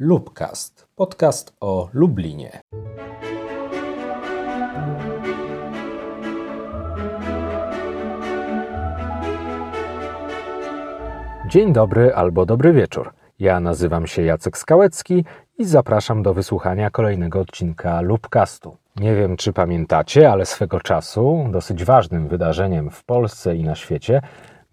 Lubcast, podcast o Lublinie. Dzień dobry albo dobry wieczór. Ja nazywam się Jacek Skałecki i zapraszam do wysłuchania kolejnego odcinka Lubcastu. Nie wiem, czy pamiętacie, ale swego czasu dosyć ważnym wydarzeniem w Polsce i na świecie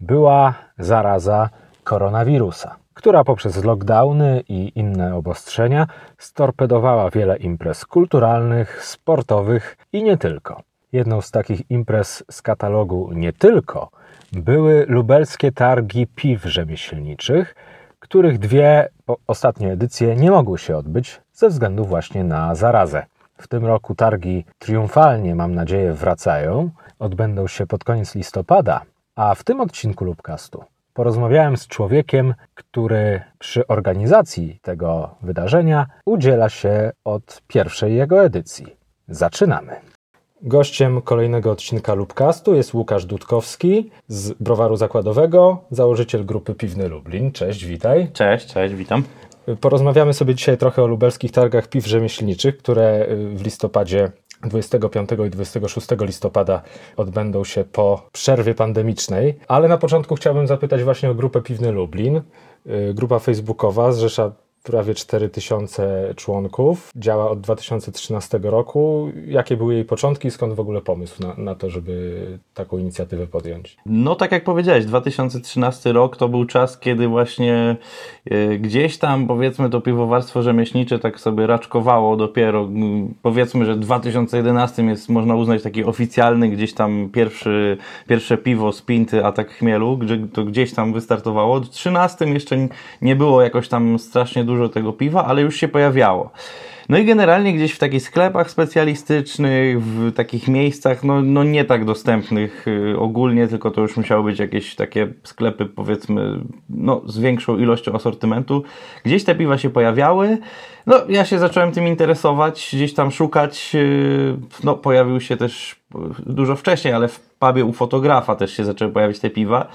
była zaraza koronawirusa, która poprzez lockdowny i inne obostrzenia storpedowała wiele imprez kulturalnych, sportowych i nie tylko. Jedną z takich imprez z katalogu nie tylko były lubelskie targi piw rzemieślniczych, których dwie ostatnie edycje nie mogły się odbyć ze względu właśnie na zarazę. W tym roku targi triumfalnie, mam nadzieję, wracają. Odbędą się pod koniec listopada, a w tym odcinku Lubcastu porozmawiałem z człowiekiem, który przy organizacji tego wydarzenia udziela się od pierwszej jego edycji. Zaczynamy. Gościem kolejnego odcinka Lubcastu jest Łukasz Dudkowski z Browaru Zakładowego, założyciel grupy Piwny Lublin. Cześć, witaj. Cześć, cześć, witam. Porozmawiamy sobie dzisiaj trochę o lubelskich targach piw rzemieślniczych, które w listopadzie 25 i 26 listopada odbędą się po przerwie pandemicznej. Ale na początku chciałbym zapytać właśnie o grupę Piwny Lublin. Y, grupa facebookowa zrzesza prawie 4000 członków, działa od 2013 roku. Jakie były jej początki, skąd w ogóle pomysł na, na, to, żeby taką inicjatywę podjąć? No tak jak powiedziałeś, 2013 rok to był czas, kiedy właśnie e, gdzieś tam powiedzmy to piwowarstwo rzemieślnicze tak sobie raczkowało dopiero. Powiedzmy, że 2011 jest można uznać taki oficjalny, gdzieś tam pierwszy, pierwsze piwo z pinty, atak chmielu, gdzie to gdzieś tam wystartowało. W 2013 jeszcze nie było jakoś tam strasznie dużo dużo tego piwa, ale już się pojawiało. No i generalnie gdzieś w takich sklepach specjalistycznych, w takich miejscach, no, no nie tak dostępnych y, ogólnie, tylko to już musiały być jakieś takie sklepy, powiedzmy, no, z większą ilością asortymentu. Gdzieś te piwa się pojawiały. No, ja się zacząłem tym interesować, gdzieś tam szukać. Y, no, pojawił się też dużo wcześniej, ale w pubie u fotografa też się zaczęły pojawić te piwa,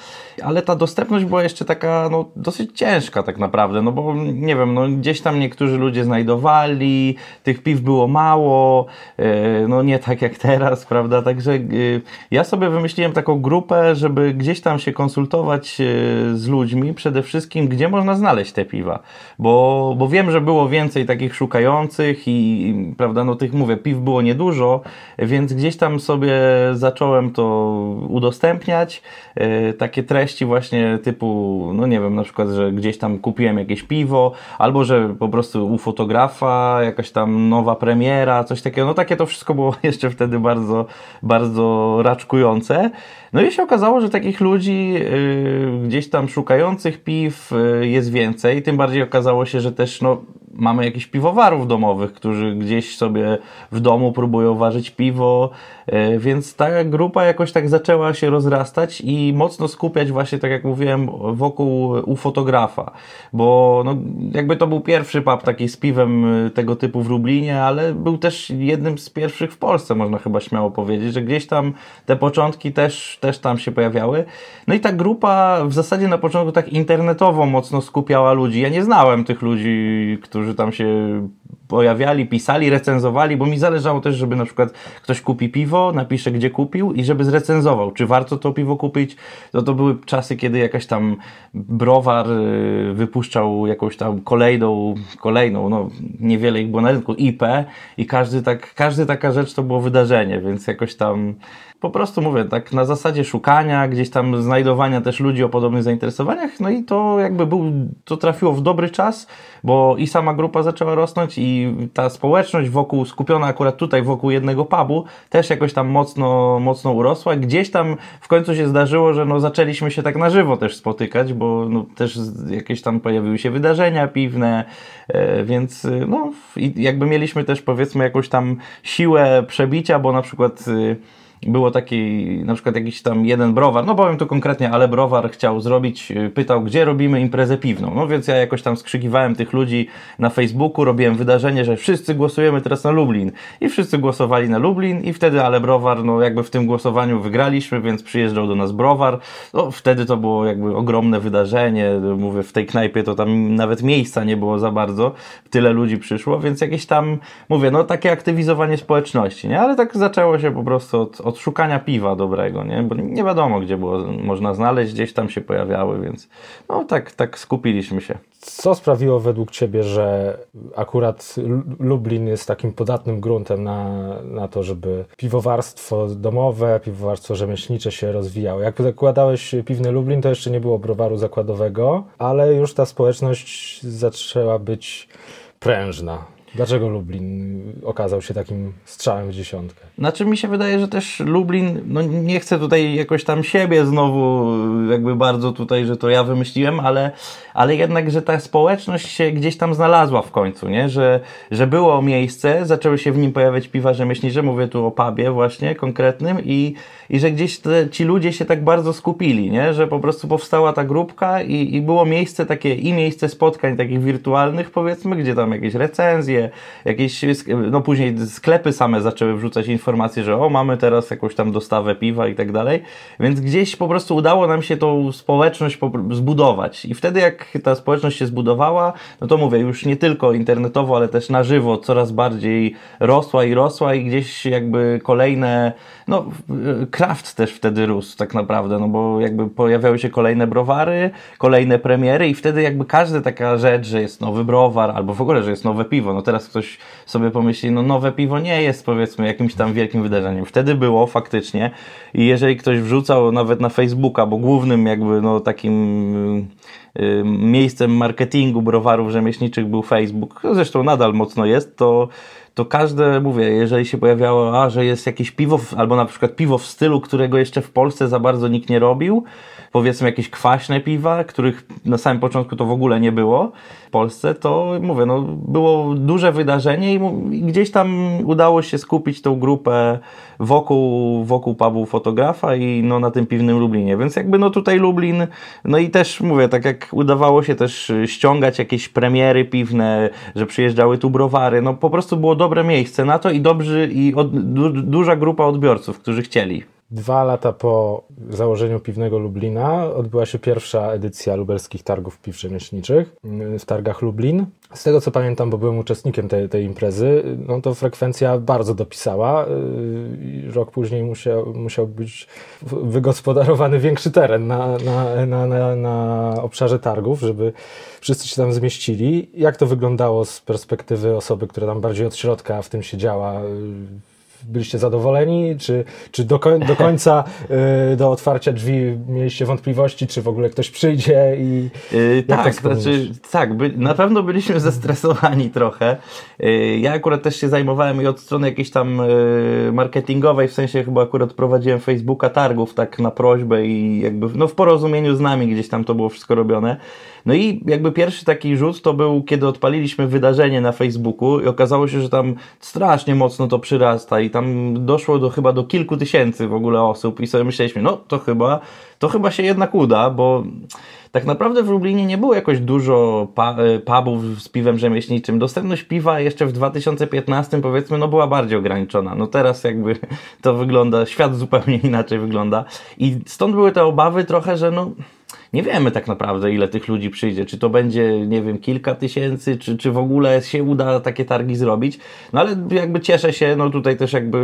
ale ta dostępność była jeszcze taka no, dosyć ciężka tak naprawdę, no bo nie wiem, no gdzieś tam niektórzy ludzie znajdowali, tych piw było mało, e, no nie tak jak teraz, prawda, także e, ja sobie wymyśliłem taką grupę, żeby gdzieś tam się konsultować e, z ludźmi, przede wszystkim gdzie można znaleźć te piwa, bo, bo wiem, że było więcej takich szukających i prawda, no tych mówię, piw było niedużo, więc gdzieś tam sobie zacząłem to udostępniać. Takie treści właśnie typu, no nie wiem, na przykład, że gdzieś tam kupiłem jakieś piwo, albo że po prostu u fotografa jakaś tam nowa premiera, coś takiego. No takie to wszystko było jeszcze wtedy bardzo, bardzo raczkujące. No i się okazało, że takich ludzi yy, gdzieś tam szukających piw yy, jest więcej. Tym bardziej okazało się, że też no, mamy jakichś piwowarów domowych, którzy gdzieś sobie w domu próbują ważyć piwo, yy, więc ta grupa jakoś tak zaczęła się rozrastać i mocno skupiać właśnie, tak jak mówiłem, wokół u fotografa, bo no, jakby to był pierwszy pub taki z piwem y, tego typu w Lublinie, ale był też jednym z pierwszych w Polsce, można chyba śmiało powiedzieć, że gdzieś tam te początki też też tam się pojawiały. No i ta grupa w zasadzie na początku tak internetowo mocno skupiała ludzi. Ja nie znałem tych ludzi, którzy tam się pojawiali, pisali, recenzowali, bo mi zależało też, żeby na przykład ktoś kupi piwo, napisze gdzie kupił i żeby zrecenzował, czy warto to piwo kupić. No to były czasy, kiedy jakaś tam browar y, wypuszczał jakąś tam kolejną, kolejną, no niewiele ich było na rynku, IP i każdy tak, każdy taka rzecz to było wydarzenie, więc jakoś tam po prostu mówię, tak na zasadzie szukania, gdzieś tam znajdowania też ludzi o podobnych zainteresowaniach, no i to jakby był, to trafiło w dobry czas, bo i sama grupa zaczęła rosnąć i ta społeczność wokół, skupiona akurat tutaj wokół jednego pubu, też jakoś tam mocno, mocno urosła. Gdzieś tam w końcu się zdarzyło, że no zaczęliśmy się tak na żywo też spotykać, bo no też jakieś tam pojawiły się wydarzenia piwne, e, więc no jakby mieliśmy też powiedzmy jakąś tam siłę przebicia, bo na przykład było taki, na przykład jakiś tam jeden browar, no powiem tu konkretnie, ale browar chciał zrobić, y, pytał, gdzie robimy imprezę piwną. No więc ja jakoś tam skrzykiwałem tych ludzi na Facebooku, robiłem wydarzenie, że wszyscy głosujemy teraz na Lublin. I wszyscy głosowali na Lublin i wtedy ale browar, no jakby w tym głosowaniu wygraliśmy, więc przyjeżdżał do nas browar. No wtedy to było jakby ogromne wydarzenie. Mówię, w tej knajpie to tam nawet miejsca nie było za bardzo. Tyle ludzi przyszło, więc jakieś tam, mówię, no takie aktywizowanie społeczności, nie? Ale tak zaczęło się po prostu od, od szukania piwa dobrego, nie? Bo nie wiadomo, gdzie było można znaleźć, gdzieś tam się pojawiały, więc no tak, tak skupiliśmy się. Co sprawiło według Ciebie, że akurat Lublin jest takim podatnym gruntem na, na to, żeby piwowarstwo domowe, piwowarstwo rzemieślnicze się rozwijało? Jak zakładałeś piwny Lublin, to jeszcze nie było browaru zakładowego, ale już ta społeczność zaczęła być prężna. Dlaczego Lublin okazał się takim strzałem w dziesiątkę? Znaczy mi się wydaje, że też Lublin, no nie chcę tutaj jakoś tam siebie znowu jakby bardzo tutaj, że to ja wymyśliłem, ale, ale jednak, że ta społeczność się gdzieś tam znalazła w końcu, nie? Że, że było miejsce, zaczęły się w nim pojawiać piwa rzemieślnicze, mówię tu o pubie właśnie konkretnym i, i że gdzieś te, ci ludzie się tak bardzo skupili, nie? Że po prostu powstała ta grupka i, i było miejsce takie i miejsce spotkań takich wirtualnych powiedzmy, gdzie tam jakieś recenzje, jakieś, no później sklepy same zaczęły wrzucać informacje, że o, mamy teraz jakąś tam dostawę piwa i tak dalej, więc gdzieś po prostu udało nam się tą społeczność zbudować i wtedy jak ta społeczność się zbudowała, no to mówię, już nie tylko internetowo, ale też na żywo coraz bardziej rosła i rosła i gdzieś jakby kolejne, no kraft też wtedy rósł tak naprawdę, no bo jakby pojawiały się kolejne browary, kolejne premiery i wtedy jakby każda taka rzecz, że jest nowy browar albo w ogóle, że jest nowe piwo, no teraz ktoś sobie pomyśli, no nowe piwo nie jest powiedzmy jakimś tam wielkim wydarzeniem. Wtedy było faktycznie i jeżeli ktoś wrzucał nawet na Facebooka, bo głównym jakby no takim y, miejscem marketingu browarów rzemieślniczych był Facebook, zresztą nadal mocno jest, to to każde, mówię, jeżeli się pojawiało, a, że jest jakieś piwo, albo na przykład piwo w stylu, którego jeszcze w Polsce za bardzo nikt nie robił, powiedzmy jakieś kwaśne piwa, których na samym początku to w ogóle nie było w Polsce, to mówię, no było duże wydarzenie i gdzieś tam udało się skupić tą grupę wokół, wokół pubu fotografa i no na tym piwnym Lublinie, więc jakby no tutaj Lublin, no i też mówię, tak jak udawało się też ściągać jakieś premiery piwne, że przyjeżdżały tu browary, no po prostu było dobre miejsce na to i dobrzy i od, du, duża grupa odbiorców, którzy chcieli. Dwa lata po założeniu Piwnego Lublina odbyła się pierwsza edycja lubelskich targów piw rzemieślniczych w targach Lublin. Z tego co pamiętam, bo byłem uczestnikiem tej, tej imprezy, no to frekwencja bardzo dopisała. Y, rok później musiał, musiał być wygospodarowany większy teren na, na, na, na, na obszarze targów, żeby wszyscy się tam zmieścili. Jak to wyglądało z perspektywy osoby, która tam bardziej od środka w tym siedziała? Byliście zadowoleni? Czy, czy do, koń, do końca, y, do otwarcia drzwi mieliście wątpliwości, czy w ogóle ktoś przyjdzie i yy, Tak, znaczy, tak, by, na pewno byliśmy zestresowani trochę. Yy, ja akurat też się zajmowałem i od strony jakiejś tam yy, marketingowej, w sensie chyba akurat prowadziłem Facebooka targów tak na prośbę i jakby no, w porozumieniu z nami gdzieś tam to było wszystko robione. No i jakby pierwszy taki rzut to był, kiedy odpaliliśmy wydarzenie na Facebooku i okazało się, że tam strasznie mocno to przyrasta i tam doszło do chyba do kilku tysięcy w ogóle osób i sobie myśleliśmy, no to chyba, to chyba się jednak uda, bo tak naprawdę w Lublinie nie było jakoś dużo e, pubów z piwem rzemieślniczym. Dostępność piwa jeszcze w 2015 powiedzmy no była bardziej ograniczona. No teraz jakby to wygląda, świat zupełnie inaczej wygląda i stąd były te obawy trochę, że no nie wiemy tak naprawdę, ile tych ludzi przyjdzie. Czy to będzie, nie wiem, kilka tysięcy, czy, czy w ogóle się uda takie targi zrobić. No ale jakby cieszę się, no tutaj też jakby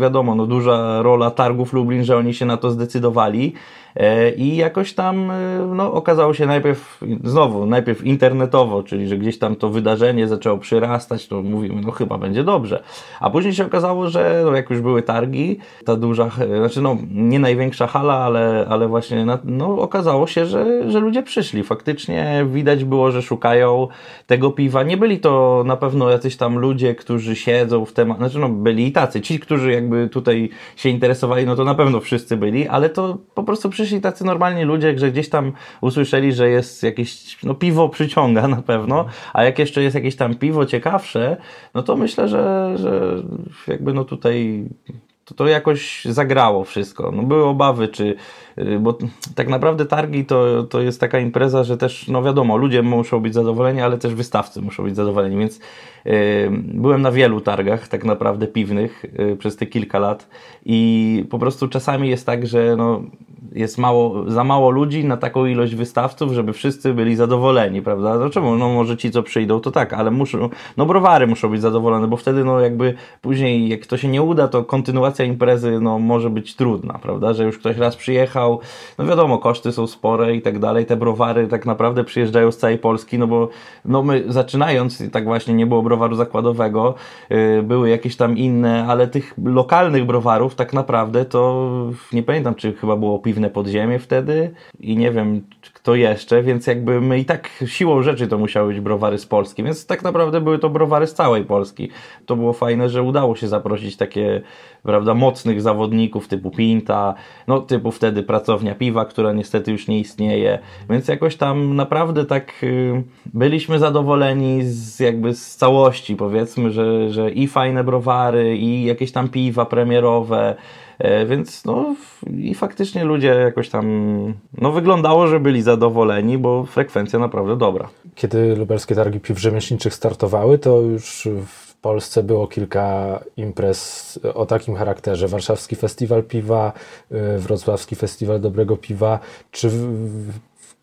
wiadomo, no duża rola targów Lublin, że oni się na to zdecydowali. E, I jakoś tam e, no, okazało się najpierw, znowu, najpierw internetowo, czyli że gdzieś tam to wydarzenie zaczęło przyrastać, to mówimy, no chyba będzie dobrze. A później się okazało, że no, jak już były targi, ta duża, znaczy no nie największa hala, ale, ale właśnie no, okazało się, że, że ludzie przyszli. Faktycznie widać było, że szukają tego piwa. Nie byli to na pewno jacyś tam ludzie, którzy siedzą w temat, znaczy no byli i tacy. Ci, którzy jakby tutaj się interesowali, no to na pewno wszyscy byli, ale to po prostu przyszli tacy normalni ludzie, że gdzieś tam usłyszeli, że jest jakieś, no piwo przyciąga na pewno, a jak jeszcze jest jakieś tam piwo ciekawsze, no to myślę, że, że jakby no tutaj to, to jakoś zagrało wszystko. No, były obawy, czy, bo tak naprawdę targi to, to jest taka impreza, że też, no wiadomo, ludzie muszą być zadowoleni, ale też wystawcy muszą być zadowoleni, więc yy, byłem na wielu targach tak naprawdę piwnych yy, przez te kilka lat i po prostu czasami jest tak, że no, jest mało, za mało ludzi na taką ilość wystawców, żeby wszyscy byli zadowoleni, prawda? No czemu? No może ci, co przyjdą, to tak, ale muszą, no browary muszą być zadowolone, bo wtedy no jakby później, jak to się nie uda, to kontynuacja imprezy no może być trudna, prawda? Że już ktoś raz przyjechał, no wiadomo, koszty są spore i tak dalej, te browary tak naprawdę przyjeżdżają z całej Polski, no bo no my zaczynając, tak właśnie nie było browaru zakładowego, yy, były jakieś tam inne, ale tych lokalnych browarów tak naprawdę to nie pamiętam, czy chyba było piwne podziemie wtedy i nie wiem kto jeszcze, więc jakby my i tak siłą rzeczy to musiały być browary z Polski, więc tak naprawdę były to browary z całej Polski. To było fajne, że udało się zaprosić takie, prawda, mocnych zawodników typu Pinta, no typu wtedy pracownia piwa, która niestety już nie istnieje, więc jakoś tam naprawdę tak y, byliśmy zadowoleni z jakby z całości, powiedzmy, że, że i fajne browary, i jakieś tam piwa premierowe, więc no i faktycznie ludzie jakoś tam, no wyglądało, że byli zadowoleni, bo frekwencja naprawdę dobra. Kiedy lubelskie targi piw rzemieślniczych startowały, to już w Polsce było kilka imprez o takim charakterze. Warszawski Festiwal Piwa, e, Wrocławski Festiwal Dobrego Piwa. Czy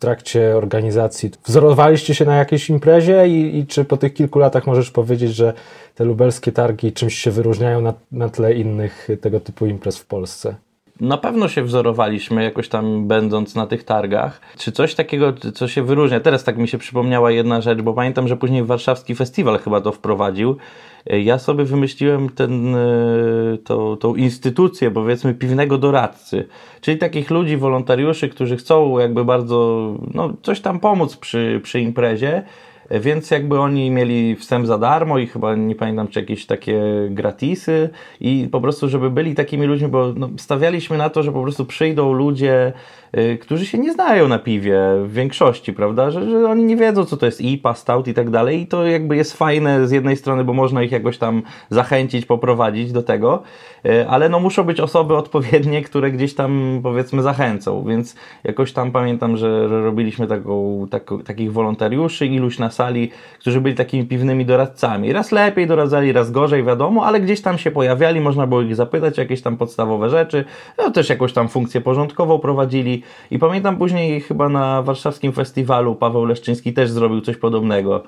trakcie organizacji wzorowaliście się na jakiejś imprezie i, i czy po tych kilku latach możesz powiedzieć, że te lubelskie targi czymś się wyróżniają na, na tle innych tego typu imprez w Polsce? Na pewno się wzorowaliśmy jakoś tam będąc na tych targach. Czy coś takiego, co się wyróżnia? Teraz tak mi się przypomniała jedna rzecz, bo pamiętam, że później warszawski festiwal chyba to wprowadził. Ja sobie wymyśliłem ten, e, to, tą instytucję, powiedzmy, piwnego doradcy. Czyli takich ludzi, wolontariuszy, którzy chcą jakby bardzo, no, coś tam pomóc przy, przy imprezie więc jakby oni mieli wstęp za darmo i chyba nie pamiętam, czy jakieś takie gratisy i po prostu, żeby byli takimi ludźmi, bo no, stawialiśmy na to, że po prostu przyjdą ludzie, y, którzy się nie znają na piwie w większości, prawda, że, że oni nie wiedzą, co to jest IPA, stout i tak dalej i to jakby jest fajne z jednej strony, bo można ich jakoś tam zachęcić, poprowadzić do tego, y, ale no muszą być osoby odpowiednie, które gdzieś tam powiedzmy zachęcą, więc jakoś tam pamiętam, że, że robiliśmy taką, tak, takich wolontariuszy, iluś na sali, którzy byli takimi piwnymi doradcami. Raz lepiej doradzali, raz gorzej, wiadomo, ale gdzieś tam się pojawiali, można było ich zapytać jakieś tam podstawowe rzeczy, no też jakąś tam funkcję porządkową prowadzili i pamiętam później chyba na warszawskim festiwalu Paweł Leszczyński też zrobił coś podobnego.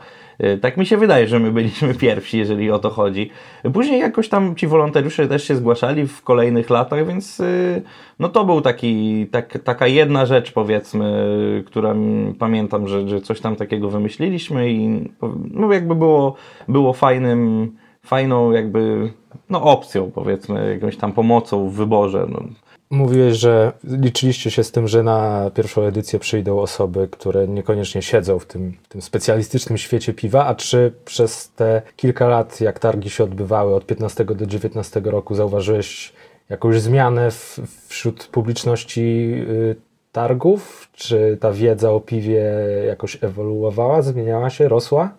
Y, tak mi się wydaje, że my byliśmy pierwsi, jeżeli o to chodzi. Później jakoś tam ci wolontariusze też się zgłaszali w kolejnych latach, więc y, no to był taki, tak, taka jedna rzecz powiedzmy, która pamiętam, że, że coś tam takiego wymyśliliśmy i no jakby było, było fajnym, fajną jakby no opcją powiedzmy, jakąś tam pomocą w wyborze. No. Mówiłeś, że liczyliście się z tym, że na pierwszą edycję przyjdą osoby, które niekoniecznie siedzą w tym, tym specjalistycznym świecie piwa, a czy przez te kilka lat, jak targi się odbywały od 15 do 19 roku, zauważyłeś jakąś zmianę w, wśród publiczności y, targów? Czy ta wiedza o piwie jakoś ewoluowała, zmieniała się, rosła?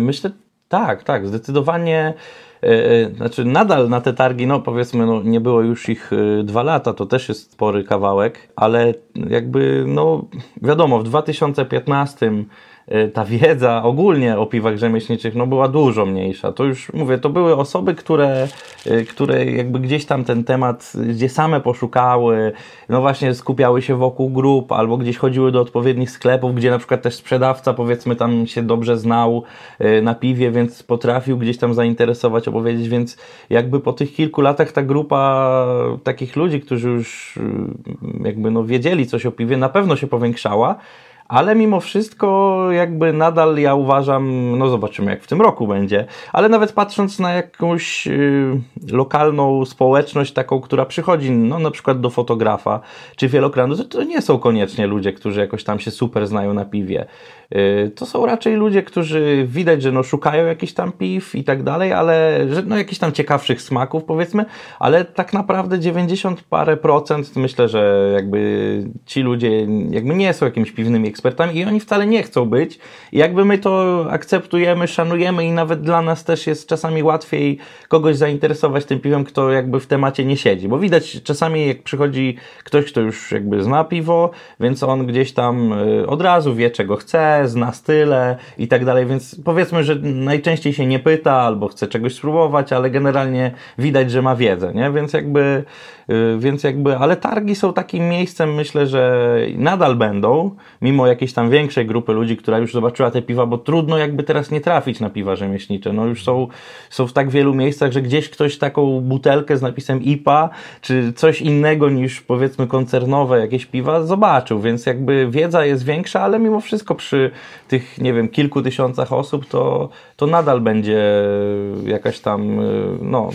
Myślę, tak, tak, zdecydowanie. E, e, znaczy, nadal na te targi, no powiedzmy, no, nie było już ich dwa lata, to też jest spory kawałek, ale jakby, no wiadomo, w 2015 Y, ta wiedza ogólnie o piwach rzemieślniczych no, była dużo mniejsza. To już mówię, to były osoby, które, y, które jakby gdzieś tam ten temat, gdzie same poszukały, no właśnie skupiały się wokół grup, albo gdzieś chodziły do odpowiednich sklepów, gdzie na przykład też sprzedawca powiedzmy tam się dobrze znał y, na piwie, więc potrafił gdzieś tam zainteresować, opowiedzieć, więc jakby po tych kilku latach ta grupa takich ludzi, którzy już jakby no wiedzieli coś o piwie, na pewno się powiększała ale mimo wszystko jakby nadal ja uważam, no zobaczymy jak w tym roku będzie, ale nawet patrząc na jakąś y, lokalną społeczność taką, która przychodzi no na przykład do fotografa czy wielokranu, to, to nie są koniecznie ludzie, którzy jakoś tam się super znają na piwie. Y, to są raczej ludzie, którzy widać, że no szukają jakichś tam piw i tak dalej, ale że no jakichś tam ciekawszych smaków powiedzmy, ale tak naprawdę 90 parę procent myślę, że jakby ci ludzie jakby nie są jakimiś piwnymi ekspertami i oni wcale nie chcą być. I jakby my to akceptujemy, szanujemy i nawet dla nas też jest czasami łatwiej kogoś zainteresować tym piwem, kto jakby w temacie nie siedzi, bo widać czasami jak przychodzi ktoś, kto już jakby zna piwo, więc on gdzieś tam y, od razu wie czego chce, zna style i tak dalej, więc powiedzmy, że najczęściej się nie pyta albo chce czegoś spróbować, ale generalnie widać, że ma wiedzę, nie? Więc jakby, więc jakby, ale targi są takim miejscem, myślę, że nadal będą, mimo jakiejś tam większej grupy ludzi, która już zobaczyła te piwa, bo trudno jakby teraz nie trafić na piwa rzemieślnicze, no już są, są w tak wielu miejscach, że gdzieś ktoś taką butelkę z napisem IPA, czy coś innego niż powiedzmy koncernowe jakieś piwa zobaczył, więc jakby wiedza jest większa, ale mimo wszystko przy tych, nie wiem, kilku tysiącach osób, to, to nadal będzie jakaś tam, y, no,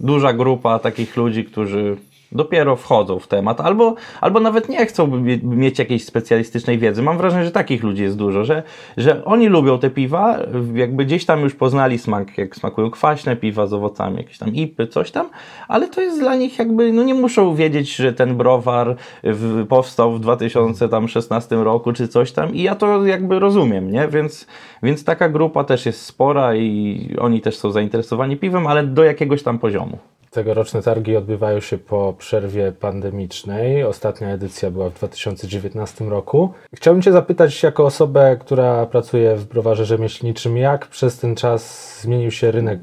duża grupa takich ludzi, którzy dopiero wchodzą w temat, albo, albo nawet nie chcą mieć jakiejś specjalistycznej wiedzy. Mam wrażenie, że takich ludzi jest dużo, że, że oni lubią te piwa, jakby gdzieś tam już poznali smak, jak smakują kwaśne piwa z owocami, jakieś tam ipy, coś tam, ale to jest dla nich jakby, no nie muszą wiedzieć, że ten browar w, powstał w 2016 roku, czy coś tam i ja to jakby rozumiem, nie? Więc, więc taka grupa też jest spora i oni też są zainteresowani piwem, ale do jakiegoś tam poziomu. Tegoroczne targi odbywają się po przerwie pandemicznej. Ostatnia edycja była w 2019 roku. Chciałbym Cię zapytać, jako osobę, która pracuje w browarze rzemieślniczym, jak przez ten czas zmienił się rynek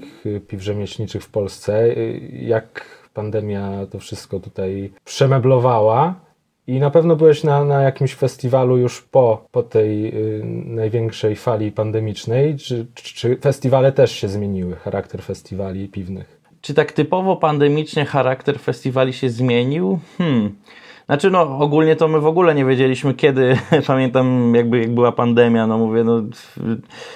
piw rzemieślniczych w Polsce? Jak pandemia to wszystko tutaj przemeblowała? I na pewno byłeś na, na jakimś festiwalu już po, po tej y, największej fali pandemicznej. Czy, czy festiwale też się zmieniły, charakter festiwali piwnych? Czy tak typowo pandemicznie charakter festiwali się zmienił? Hmm. Znaczy, no, ogólnie to my w ogóle nie wiedzieliśmy, kiedy, pamiętam, jakby jak była pandemia, no mówię, no,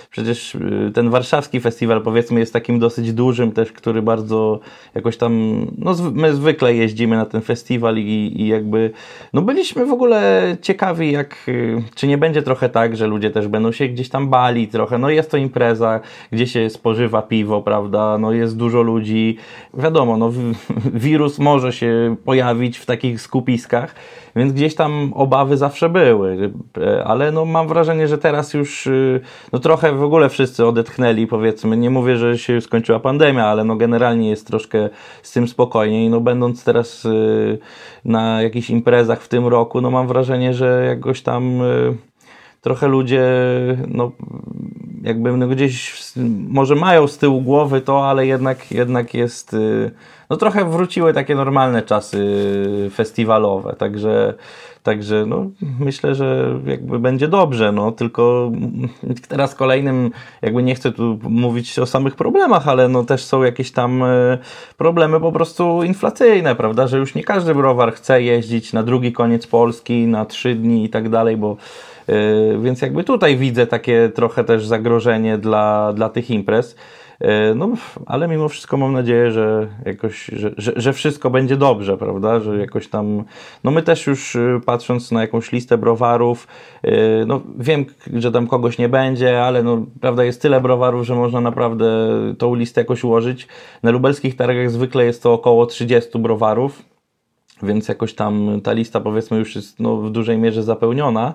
przecież y, ten warszawski festiwal, powiedzmy, jest takim dosyć dużym też, który bardzo jakoś tam, no, my zwykle jeździmy na ten festiwal i, i jakby, no, byliśmy w ogóle ciekawi, jak, y, czy nie będzie trochę tak, że ludzie też będą się gdzieś tam bali trochę, no, jest to impreza, gdzie się spożywa piwo, prawda, no, jest dużo ludzi, wiadomo, no, wirus może się pojawić w takich skupiskach, więc gdzieś tam obawy zawsze były, ale no mam wrażenie, że teraz już y, no trochę w ogóle wszyscy odetchnęli, powiedzmy, nie mówię, że się skończyła pandemia, ale no generalnie jest troszkę z tym spokojniej, no będąc teraz y, na jakichś imprezach w tym roku, no mam wrażenie, że jakoś tam y, trochę ludzie no, jakby no gdzieś może mają z tyłu głowy to, ale jednak, jednak jest no trochę wróciły takie normalne czasy festiwalowe, także Także no, myślę, że jakby będzie dobrze, no tylko teraz kolejnym, jakby nie chcę tu mówić o samych problemach, ale no też są jakieś tam e, problemy po prostu inflacyjne, prawda, że już nie każdy browar chce jeździć na drugi koniec Polski, na trzy dni i tak dalej, bo e, więc jakby tutaj widzę takie trochę też zagrożenie dla, dla tych imprez. E, no, ale mimo wszystko mam nadzieję, że jakoś, że, że, że, wszystko będzie dobrze, prawda, że jakoś tam, no my też już y, patrząc na jakąś listę browarów, y, no wiem, że tam kogoś nie będzie, ale no, prawda, jest tyle browarów, że można naprawdę tą listę jakoś ułożyć. Na lubelskich targach zwykle jest to około 30 browarów, więc jakoś tam ta lista powiedzmy już jest no, w dużej mierze zapełniona.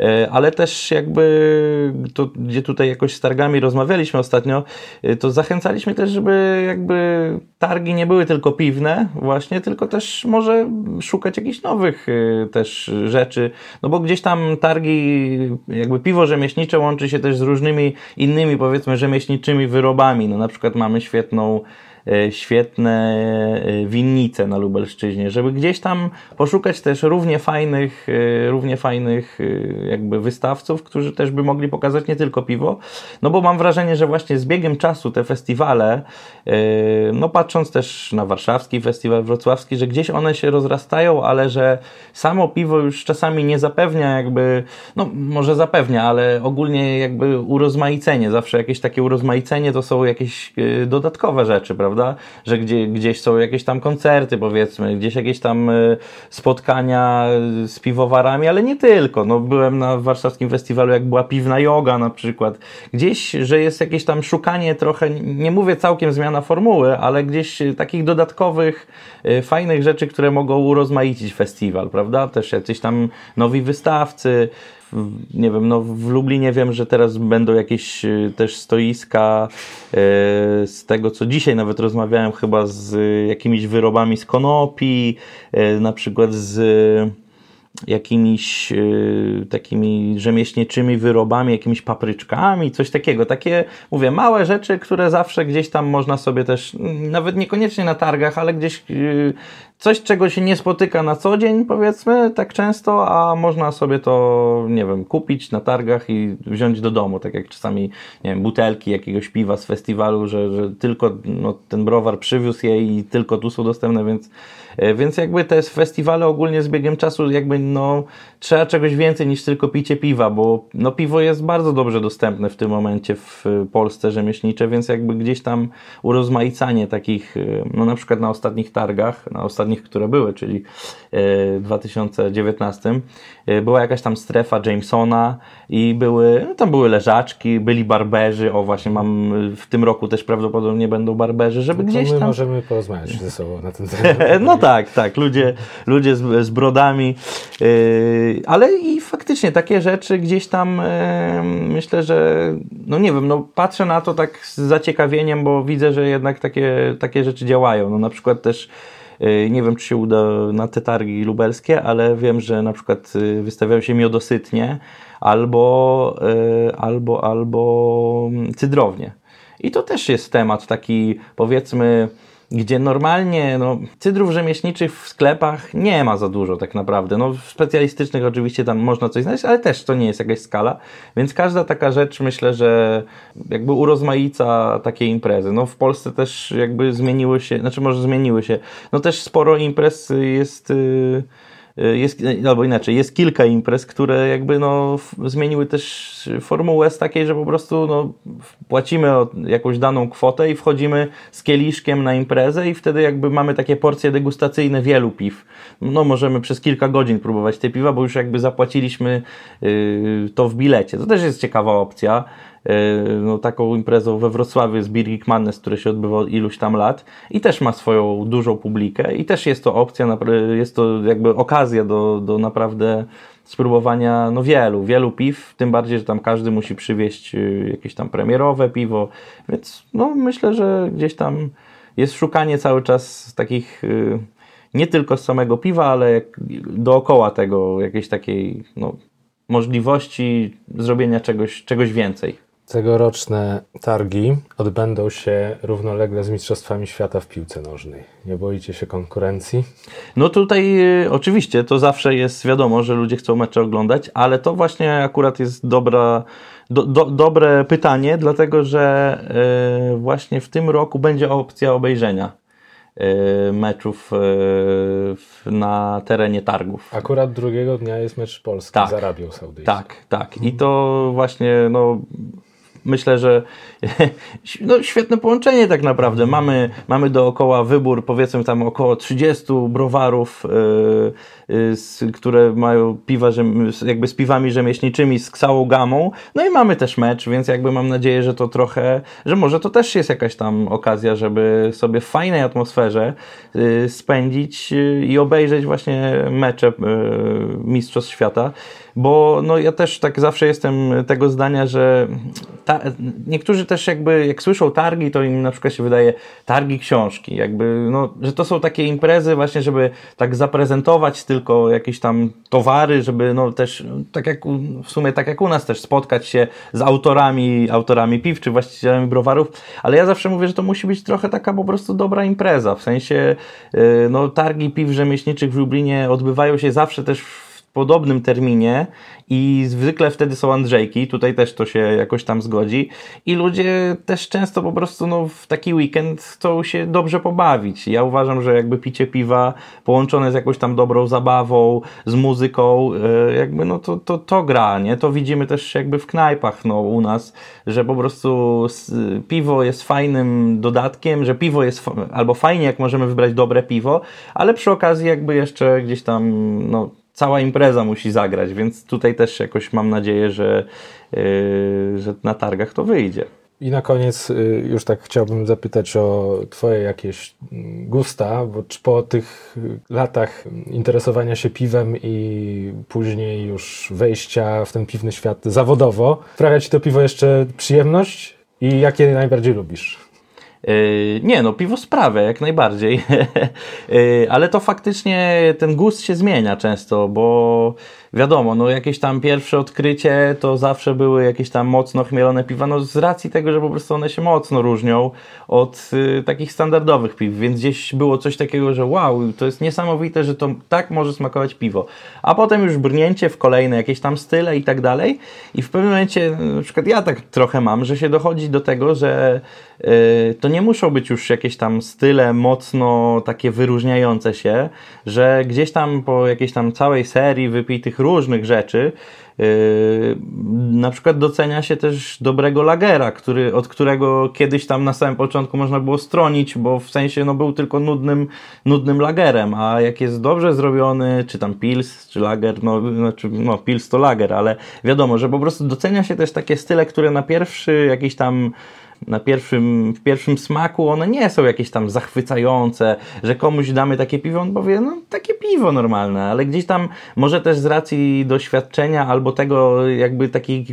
E, ale też jakby to, gdzie tutaj jakoś z targami rozmawialiśmy ostatnio, e, to zachęcaliśmy też, żeby jakby targi nie były tylko piwne właśnie, tylko też może szukać jakichś nowych e, też rzeczy, no bo gdzieś tam targi, jakby piwo rzemieślnicze łączy się też z różnymi innymi powiedzmy rzemieślniczymi wyrobami, no na przykład mamy świetną świetne e, winnice na Lubelszczyźnie, żeby gdzieś tam poszukać też równie fajnych, e, równie fajnych jakby wystawców, którzy też by mogli pokazać nie tylko piwo, no bo mam wrażenie, że właśnie z biegiem czasu te festiwale, no patrząc też na warszawski festiwal wrocławski, że gdzieś one się rozrastają, ale że samo piwo już czasami nie zapewnia jakby, no może zapewnia, ale ogólnie jakby urozmaicenie, zawsze jakieś takie urozmaicenie to są jakieś dodatkowe rzeczy, prawda? Prawda? Że gdzie, gdzieś są jakieś tam koncerty, powiedzmy, gdzieś jakieś tam y, spotkania z piwowarami, ale nie tylko. No, byłem na warszawskim festiwalu, jak była piwna yoga na przykład. Gdzieś, że jest jakieś tam szukanie trochę, nie mówię całkiem zmiana formuły, ale gdzieś takich dodatkowych, fajnych rzeczy, które mogą urozmaicić festiwal, prawda? Też jacyś tam nowi wystawcy, nie wiem, no w Lublinie wiem, że teraz będą jakieś y, też stoiska y, z tego, co dzisiaj nawet rozmawiałem chyba z jakimiś wyrobami z konopi, y, na przykład z jakimiś y, takimi rzemieślniczymi wyrobami, jakimiś papryczkami, coś takiego. Takie, mówię, małe rzeczy, które zawsze gdzieś tam można sobie też, nawet niekoniecznie na targach, ale gdzieś y, coś, czego się nie spotyka na co dzień, powiedzmy, tak często, a można sobie to, nie wiem, kupić na targach i wziąć do domu, tak jak czasami, nie wiem, butelki jakiegoś piwa z festiwalu, że, że tylko no, ten browar przywiózł je i tylko tu są dostępne, więc, więc jakby te festiwale ogólnie z biegiem czasu jakby, no, trzeba czegoś więcej niż tylko picie piwa, bo no, piwo jest bardzo dobrze dostępne w tym momencie w Polsce rzemieślnicze, więc jakby gdzieś tam urozmaicanie takich, e, no na przykład na ostatnich targach, na ostatnich, które były, czyli w 2019, e, była jakaś tam strefa Jamesona i były, no tam były leżaczki, byli barberzy, o właśnie mam w tym roku też prawdopodobnie będą barberzy, żeby no gdzieś my tam... możemy porozmawiać ze sobą na ten temat. no tak, tak, ludzie, ludzie z, z brodami, yy, ale i faktycznie takie rzeczy gdzieś tam yy, myślę, że no nie wiem, no patrzę na to tak z zaciekawieniem, bo widzę, że jednak takie, takie rzeczy działają. No na przykład też yy, nie wiem, czy się uda na te targi lubelskie, ale wiem, że na przykład yy, wystawiają się miodosytnie albo, yy, albo, albo cydrownie. I to też jest temat taki, powiedzmy, gdzie normalnie no, cydrów rzemieślniczych w sklepach nie ma za dużo tak naprawdę. No, specjalistycznych oczywiście tam można coś znaleźć, ale też to nie jest jakaś skala, więc każda taka rzecz myślę, że jakby urozmaica takie imprezy. No w Polsce też jakby zmieniły się, znaczy może zmieniły się, no też sporo imprez jest... Yy, jest, albo inaczej, jest kilka imprez, które jakby no, zmieniły też formułę z takiej, że po prostu no, płacimy jakąś daną kwotę i wchodzimy z kieliszkiem na imprezę i wtedy jakby mamy takie porcje degustacyjne wielu piw. No możemy przez kilka godzin próbować te piwa, bo już jakby zapłaciliśmy yy, to w bilecie. To też jest ciekawa opcja. E, no, taką imprezą we Wrocławiu jest Birgit Mannes, który się odbywa od iluś tam lat i też ma swoją dużą publikę i też jest to opcja, jest to jakby okazja do, do naprawdę spróbowania no wielu, wielu piw, tym bardziej, że tam każdy musi przywieźć y, jakieś tam premierowe piwo, więc no myślę, że gdzieś tam jest szukanie cały czas takich y, nie tylko z samego piwa, ale dookoła tego jakiejś takiej no, możliwości zrobienia czegoś, czegoś więcej. Tegoroczne targi odbędą się równolegle z Mistrzostwami Świata w piłce nożnej. Nie boicie się konkurencji? No tutaj y, oczywiście to zawsze jest wiadomo, że ludzie chcą mecze oglądać, ale to właśnie akurat jest dobra, do, do, dobre pytanie, dlatego że y, właśnie w tym roku będzie opcja obejrzenia y, meczów na terenie targów. Akurat drugiego dnia jest mecz Polski tak, z Arabią Saudyjską. Tak, tak. I to właśnie no, myślę, że no, świetne połączenie tak naprawdę. Mamy, mamy dookoła wybór, powiedzmy tam około 30 browarów, yy, które mają piwa, jakby z piwami rzemieślniczymi, z całą gamą. No i mamy też mecz, więc jakby mam nadzieję, że to trochę, że może to też jest jakaś tam okazja, żeby sobie w fajnej atmosferze yy, spędzić y, i obejrzeć właśnie mecze y, Mistrzostw Świata bo no ja też tak zawsze jestem tego zdania, że ta, niektórzy też jakby jak słyszą targi, to im na przykład się wydaje targi książki, jakby no, że to są takie imprezy właśnie, żeby tak zaprezentować tylko jakieś tam towary, żeby no też tak jak w sumie tak jak u nas też spotkać się z autorami, autorami piw czy właścicielami browarów, ale ja zawsze mówię, że to musi być trochę taka po prostu dobra impreza, w sensie y, no targi piw rzemieślniczych w Lublinie odbywają się zawsze też w podobnym terminie i zwykle wtedy są Andrzejki, tutaj też to się jakoś tam zgodzi i ludzie też często po prostu no, w taki weekend chcą się dobrze pobawić. Ja uważam, że jakby picie piwa połączone z jakąś tam dobrą zabawą, z muzyką, e, jakby no to, to, to gra, nie? To widzimy też jakby w knajpach no, u nas, że po prostu piwo jest fajnym dodatkiem, że piwo jest albo fajnie, jak możemy wybrać dobre piwo, ale przy okazji jakby jeszcze gdzieś tam no, cała impreza musi zagrać, więc tutaj też jakoś mam nadzieję, że, yy, że na targach to wyjdzie. I na koniec y, już tak chciałbym zapytać o Twoje jakieś gusta, bo po tych latach interesowania się piwem i później już wejścia w ten piwny świat zawodowo, sprawia Ci to piwo jeszcze przyjemność i jakie najbardziej lubisz? Yy, nie, no piwo sprawę, jak najbardziej. Yy, ale to faktycznie ten gust się zmienia często, bo wiadomo, no jakieś tam pierwsze odkrycie to zawsze były jakieś tam mocno chmielone piwa, no z racji tego, że po prostu one się mocno różnią od y, takich standardowych piw, więc gdzieś było coś takiego, że wow, to jest niesamowite, że to tak może smakować piwo. A potem już brnięcie w kolejne jakieś tam style i tak dalej i w pewnym momencie, na przykład ja tak trochę mam, że się dochodzi do tego, że y, to nie muszą być już jakieś tam style mocno takie wyróżniające się, że gdzieś tam po jakiejś tam całej serii wypitych różnych rzeczy. Yy, na przykład docenia się też dobrego lagera, który, od którego kiedyś tam na samym początku można było stronić, bo w sensie no, był tylko nudnym, nudnym lagerem, a jak jest dobrze zrobiony, czy tam pils, czy lager, no, znaczy, no pils to lager, ale wiadomo, że po prostu docenia się też takie style, które na pierwszy jakiś tam na pierwszym, w pierwszym smaku one nie są jakieś tam zachwycające, że komuś damy takie piwo, on powie, no takie piwo normalne, ale gdzieś tam może też z racji doświadczenia albo tego jakby takiej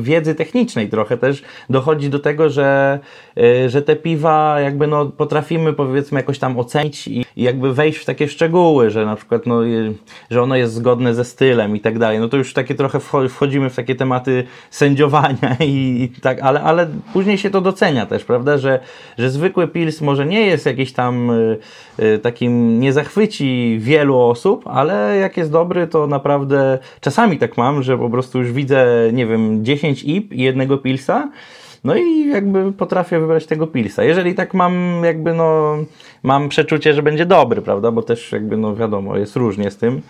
wiedzy technicznej trochę też dochodzi do tego, że, y, że te piwa jakby no potrafimy powiedzmy jakoś tam ocenić i jakby wejść w takie szczegóły, że na przykład no, że ono jest zgodne ze stylem i tak dalej. No to już takie trochę wchodzimy w takie tematy sędziowania i, i tak, ale, ale później się to docenia też, prawda, że, że zwykły pils może nie jest jakiś tam y, y, takim, nie zachwyci wielu osób, ale jak jest dobry, to naprawdę czasami tak mam, że po prostu już widzę, nie wiem, 10 ip i jednego pilsa, no i jakby potrafię wybrać tego pilsa. Jeżeli tak mam, jakby no, mam przeczucie, że będzie dobry, prawda, bo też jakby no wiadomo, jest różnie z tym,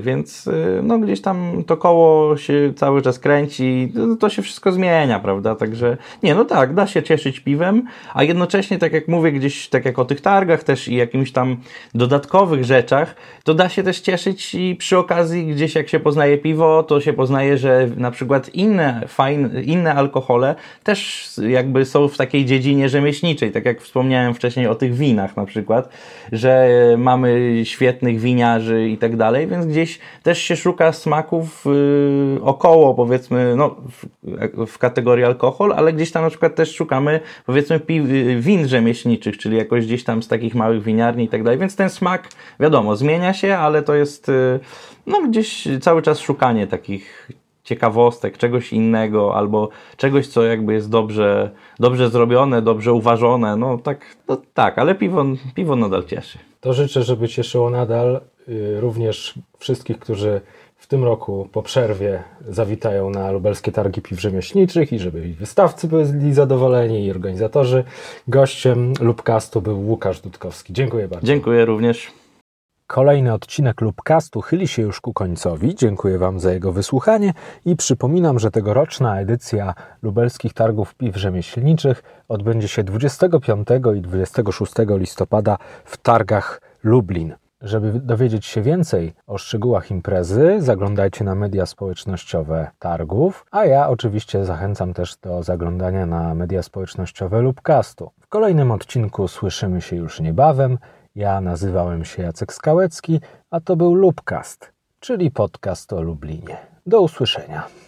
więc e, no, gdzieś tam to koło się cały czas kręci, to się wszystko zmienia, prawda? Także nie, no tak, da się cieszyć piwem, a jednocześnie, tak jak mówię, gdzieś tak jak o tych targach też i jakimś tam dodatkowych rzeczach, to da się też cieszyć i przy okazji gdzieś jak się poznaje piwo, to się poznaje, że na przykład inne fajne, inne alkohole też jakby są w takiej dziedzinie rzemieślniczej, tak jak wspomniałem wcześniej o tych winach na przykład, że mamy świetnych winiarzy i tak dalej, więc gdzieś też się szuka smaków yy, około, powiedzmy, no, w, w, kategorii alkohol, ale gdzieś tam na przykład też szukamy, powiedzmy, pi, y, win rzemieślniczych, czyli jakoś gdzieś tam z takich małych winiarni i tak dalej, więc ten smak, wiadomo, zmienia się, ale to jest, yy, no, gdzieś cały czas szukanie takich ciekawostek, czegoś innego, albo czegoś, co jakby jest dobrze, dobrze zrobione, dobrze uważone, no tak, no, tak, ale piwo, piwo nadal cieszy. To życzę, żeby cieszyło nadal również wszystkich, którzy w tym roku po przerwie zawitają na lubelskie targi piw rzemieślniczych i żeby i wystawcy byli zadowoleni i organizatorzy. Gościem Lubcastu był Łukasz Dudkowski. Dziękuję bardzo. Dziękuję również. Kolejny odcinek Lubcastu chyli się już ku końcowi. Dziękuję Wam za jego wysłuchanie i przypominam, że tegoroczna edycja lubelskich targów piw rzemieślniczych odbędzie się 25 i 26 listopada w targach Lublin. Żeby dowiedzieć się więcej o szczegółach imprezy, zaglądajcie na media społecznościowe targów, a ja oczywiście zachęcam też do zaglądania na media społecznościowe Lubcastu. W kolejnym odcinku słyszymy się już niebawem. Ja nazywałem się Jacek Skałecki, a to był Lubcast, czyli podcast o Lublinie. Do usłyszenia.